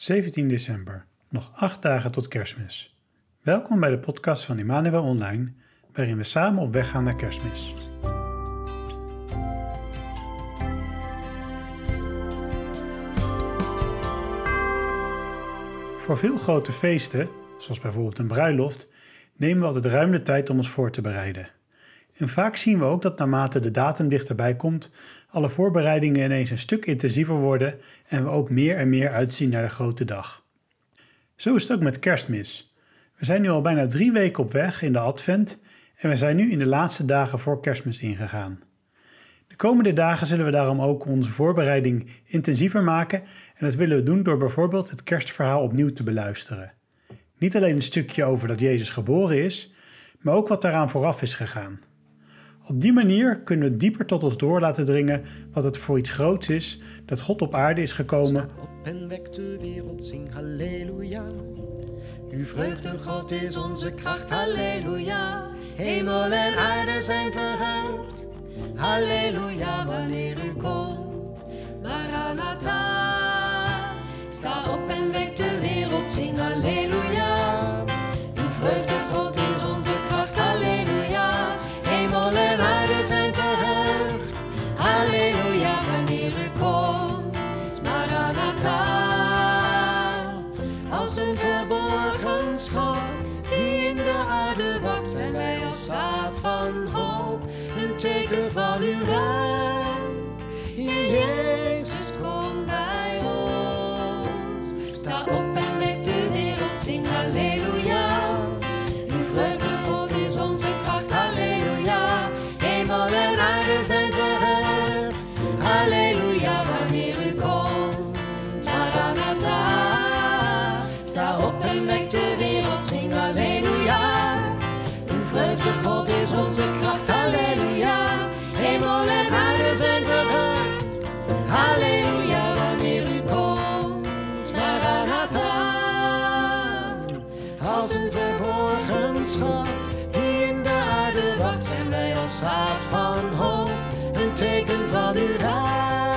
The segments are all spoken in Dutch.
17 december, nog acht dagen tot kerstmis. Welkom bij de podcast van Immanuel Online, waarin we samen op weg gaan naar kerstmis. Voor veel grote feesten, zoals bijvoorbeeld een bruiloft, nemen we altijd ruim de tijd om ons voor te bereiden. En vaak zien we ook dat naarmate de datum dichterbij komt, alle voorbereidingen ineens een stuk intensiever worden en we ook meer en meer uitzien naar de grote dag. Zo is het ook met kerstmis. We zijn nu al bijna drie weken op weg in de advent en we zijn nu in de laatste dagen voor kerstmis ingegaan. De komende dagen zullen we daarom ook onze voorbereiding intensiever maken en dat willen we doen door bijvoorbeeld het kerstverhaal opnieuw te beluisteren. Niet alleen een stukje over dat Jezus geboren is, maar ook wat daaraan vooraf is gegaan. Op die manier kunnen we dieper tot ons door laten dringen wat het voor iets groots is dat God op aarde is gekomen. Op en wek de wereld, zing halleluja. Uw vreugde, God, is onze kracht, halleluja. Hemel en aarde zijn verheugd, halleluja, wanneer u komt. Maranatha, sta op en wek de wereld, zing halleluja. Uw vreugde, God, aarde wacht, zijn wij als zaad van hoop, een teken van uw rijk. Heer Jezus, Vreugde, God, is onze kracht, halleluja. Hemel en aarde zijn halleluja, wanneer u komt. Maranatha, als een verborgen schat die in de aarde wacht, zijn wij als zaad van hoop, een teken van uw rijk.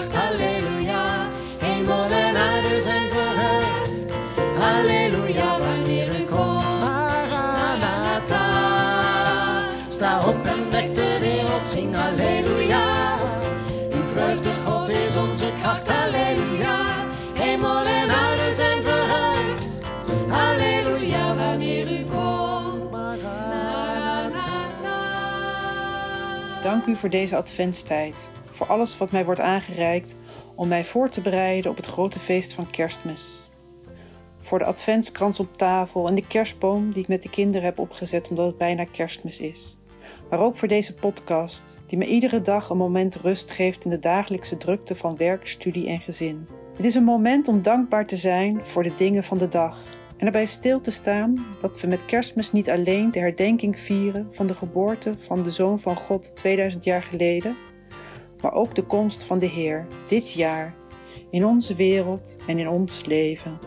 Kracht, halleluja. Hemel en aarde zijn verheugd, halleluja, wanneer u komt. Maranatha, sta op en wek de wereld, zing halleluja. Uw vreugde, God, is onze kracht, halleluja. Hemel en aarde zijn verheugd, halleluja, wanneer u komt. Maranatha. Dank u voor deze adventstijd, voor alles wat mij wordt aangereikt om mij voor te bereiden op het grote feest van Kerstmis. Voor de adventskrans op tafel en de kerstboom die ik met de kinderen heb opgezet omdat het bijna Kerstmis is. Maar ook voor deze podcast, die me iedere dag een moment rust geeft in de dagelijkse drukte van werk, studie en gezin. Het is een moment om dankbaar te zijn voor de dingen van de dag en erbij stil te staan dat we met kerstmis niet alleen de herdenking vieren van de geboorte van de Zoon van God 2000 jaar geleden, maar ook de komst van de Heer dit jaar in onze wereld en in ons leven.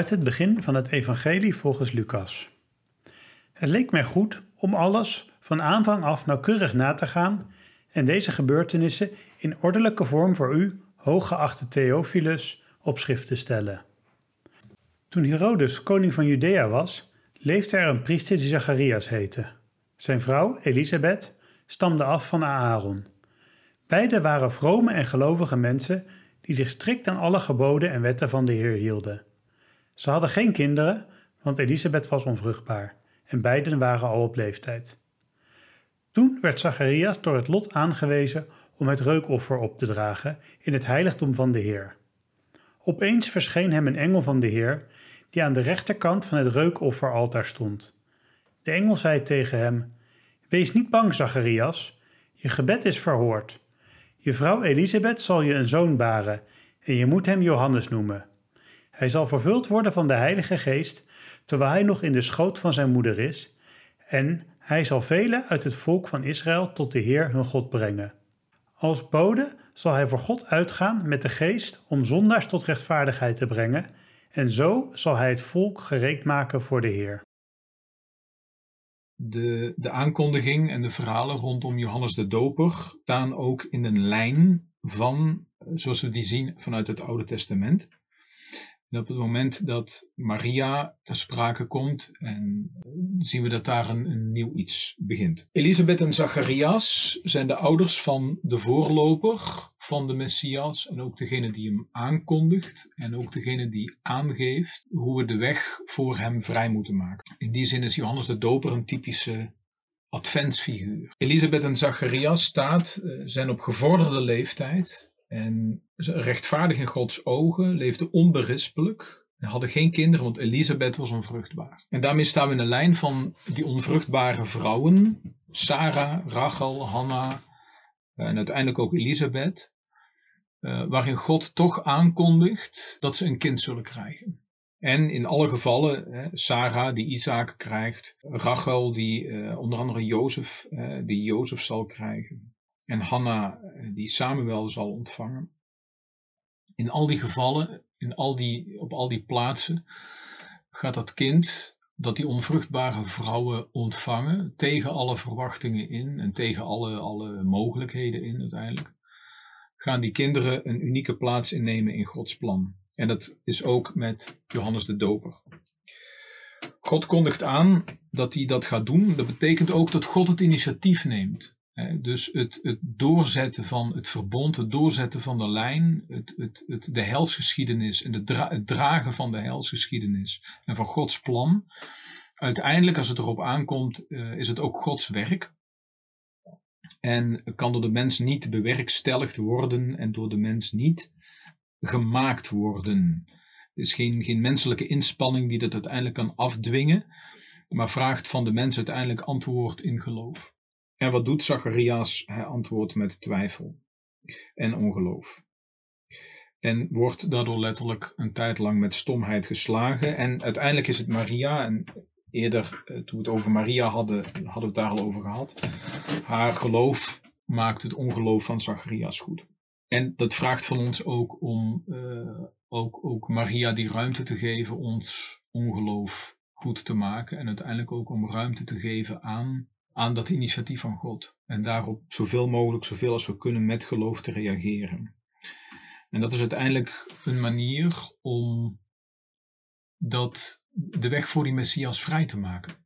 Uit het begin van het Evangelie volgens Lucas. Het leek mij goed om alles van aanvang af nauwkeurig na te gaan en deze gebeurtenissen in ordelijke vorm voor u, hooggeachte Theophilus, op schrift te stellen. Toen Herodes koning van Judea was, leefde er een priester die Zacharias heette. Zijn vrouw, Elisabeth, stamde af van Aaron. Beiden waren vrome en gelovige mensen die zich strikt aan alle geboden en wetten van de Heer hielden. Ze hadden geen kinderen, want Elisabeth was onvruchtbaar en beiden waren al op leeftijd. Toen werd Zacharias door het lot aangewezen om het reukoffer op te dragen in het heiligdom van de Heer. Opeens verscheen hem een engel van de Heer, die aan de rechterkant van het reukofferaltaar stond. De engel zei tegen hem: Wees niet bang, Zacharias, je gebed is verhoord. Je vrouw Elisabeth zal je een zoon baren, en je moet hem Johannes noemen. Hij zal vervuld worden van de Heilige Geest, terwijl hij nog in de schoot van zijn moeder is, en hij zal velen uit het volk van Israël tot de Heer hun God brengen. Als bode zal hij voor God uitgaan met de geest om zondaars tot rechtvaardigheid te brengen, en zo zal hij het volk gereed maken voor de Heer. De, de aankondiging en de verhalen rondom Johannes de Doper staan ook in een lijn van, zoals we die zien vanuit het Oude Testament. Op het moment dat Maria ter sprake komt, en zien we dat daar een, een nieuw iets begint. Elisabeth en Zacharias zijn de ouders van de voorloper van de Messias en ook degene die hem aankondigt en ook degene die aangeeft hoe we de weg voor hem vrij moeten maken. In die zin is Johannes de Doper een typische adventsfiguur. Elisabeth en Zacharias staat, eh, zijn op gevorderde leeftijd en rechtvaardig in Gods ogen, leefden onberispelijk. En hadden geen kinderen, want Elisabeth was onvruchtbaar. En daarmee staan we in de lijn van die onvruchtbare vrouwen. Sarah, Rachel, Hanna en uiteindelijk ook Elisabeth. Uh, waarin God toch aankondigt dat ze een kind zullen krijgen. En in alle gevallen, Sarah die Isaac krijgt, Rachel die uh, onder andere Jozef, die Jozef zal krijgen en Hanna eh, die Samuel zal ontvangen. In al die gevallen, in al die, op al die plaatsen, gaat dat kind dat die onvruchtbare vrouwen ontvangen, tegen alle verwachtingen in en tegen alle, alle mogelijkheden in uiteindelijk, gaan die kinderen een unieke plaats innemen in Gods plan. En dat is ook met Johannes de Doper. God kondigt aan dat hij dat gaat doen. Dat betekent ook dat God het initiatief neemt. Dus het, het, doorzetten van het verbond, het doorzetten van de lijn, het, het, de helsgeschiedenis en het dragen van de helsgeschiedenis en van Gods plan. Uiteindelijk, als het erop aankomt, uh, is het ook Gods werk. En kan door de mens niet bewerkstelligd worden en door de mens niet gemaakt worden. Er is geen, geen menselijke inspanning die dat uiteindelijk kan afdwingen, maar vraagt van de mens uiteindelijk antwoord in geloof. En wat doet Zacharias? Hij antwoordt met twijfel en ongeloof. En wordt daardoor letterlijk een tijd lang met stomheid geslagen. En uiteindelijk is het Maria, en eerder eh, toen we het over Maria hadden, hadden we het daar al over gehad. Haar geloof maakt het ongeloof van Zacharias goed. En dat vraagt van ons ook om uh, ook, ook Maria die ruimte te geven ons ongeloof goed te maken. En uiteindelijk ook om ruimte te geven aan aan dat initiatief van God. En daarop zoveel mogelijk, zoveel als we kunnen met geloof te reageren. En dat is uiteindelijk een manier om dat, de weg voor die Messias vrij te maken.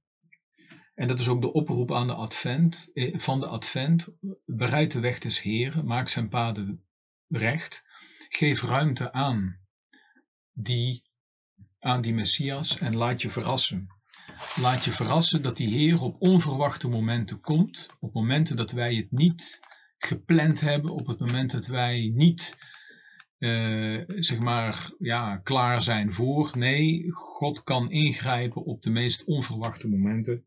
En dat is ook de oproep aan de advent, eh, van de advent. Bereid de weg des Heren, maak zijn paden recht. Geef ruimte aan die, aan die Messias en laat je verrassen. Laat je verrassen dat die Heer op onverwachte momenten komt, op momenten dat wij het niet gepland hebben, op het moment dat wij niet uh, zeg maar ja, klaar zijn voor. Nee, God kan ingrijpen op de meest onverwachte momenten.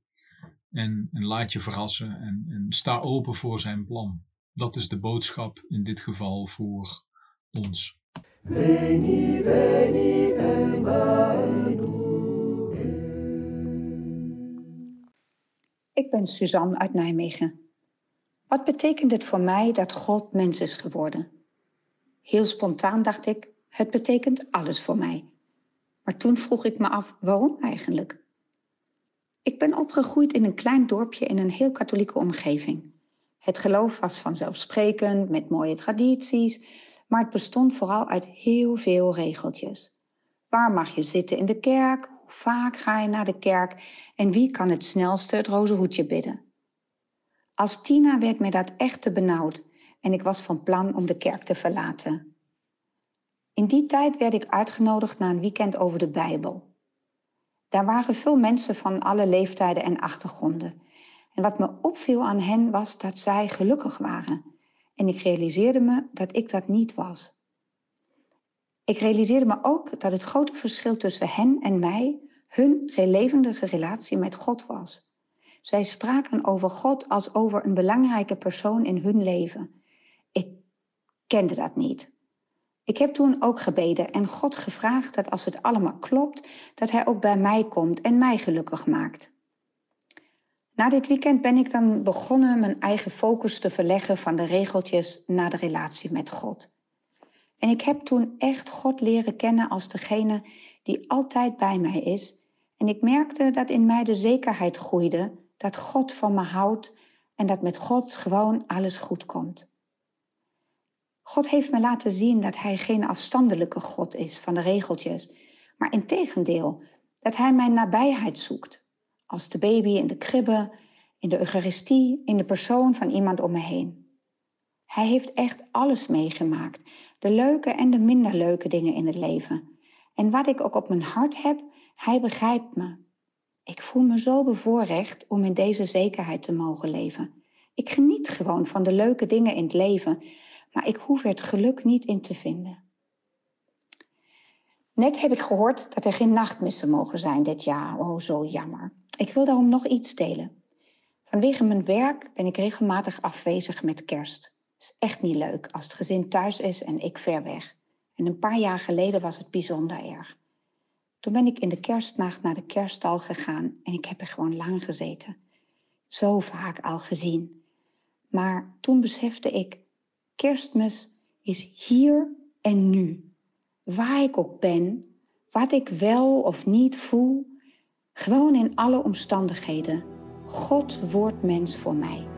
En, en laat je verrassen en, en sta open voor zijn plan. Dat is de boodschap in dit geval voor ons. Veni, veni, Ik ben Suzanne uit Nijmegen. Wat betekent het voor mij dat God mens is geworden? Heel spontaan dacht ik, het betekent alles voor mij. Maar toen vroeg ik me af, waarom eigenlijk? Ik ben opgegroeid in een klein dorpje in een heel katholieke omgeving. Het geloof was vanzelfsprekend, met mooie tradities, maar het bestond vooral uit heel veel regeltjes. Waar mag je zitten in de kerk? Hoe vaak ga je naar de kerk? En wie kan het snelste het rozenhoedje bidden? Als Tina werd mij dat echt te benauwd en ik was van plan om de kerk te verlaten. In die tijd werd ik uitgenodigd naar een weekend over de Bijbel. Daar waren veel mensen van alle leeftijden en achtergronden. En wat me opviel aan hen was dat zij gelukkig waren. En ik realiseerde me dat ik dat niet was. Ik realiseerde me ook dat het grote verschil tussen hen en mij hun levendige relatie met God was. Zij spraken over God als over een belangrijke persoon in hun leven. Ik kende dat niet. Ik heb toen ook gebeden en God gevraagd dat als het allemaal klopt, dat Hij ook bij mij komt en mij gelukkig maakt. Na dit weekend ben ik dan begonnen mijn eigen focus te verleggen van de regeltjes naar de relatie met God. En ik heb toen echt God leren kennen als degene die altijd bij mij is. En ik merkte dat in mij de zekerheid groeide dat God van me houdt en dat met God gewoon alles goed komt. God heeft me laten zien dat Hij geen afstandelijke God is van de regeltjes, maar in tegendeel, dat Hij mijn nabijheid zoekt. Als de baby in de kribbe, in de Eucharistie, in de persoon van iemand om me heen. Hij heeft echt alles meegemaakt, de leuke en de minder leuke dingen in het leven. En wat ik ook op mijn hart heb, Hij begrijpt me. Ik voel me zo bevoorrecht om in deze zekerheid te mogen leven. Ik geniet gewoon van de leuke dingen in het leven maar ik hoef er het geluk niet in te vinden. Net heb ik gehoord dat er geen nachtmissen mogen zijn dit jaar. Oh, zo jammer. Ik wil daarom nog iets delen. Vanwege mijn werk ben ik regelmatig afwezig met kerst. Is echt niet leuk als het gezin thuis is en ik ver weg. En een paar jaar geleden was het bijzonder erg. Toen ben ik in de kerstnacht naar de kerststal gegaan en ik heb er gewoon lang gezeten. Zo vaak al gezien. Maar toen besefte ik, Kerstmis is hier en nu. Waar ik ook ben, wat ik wel of niet voel, gewoon in alle omstandigheden. God wordt mens voor mij.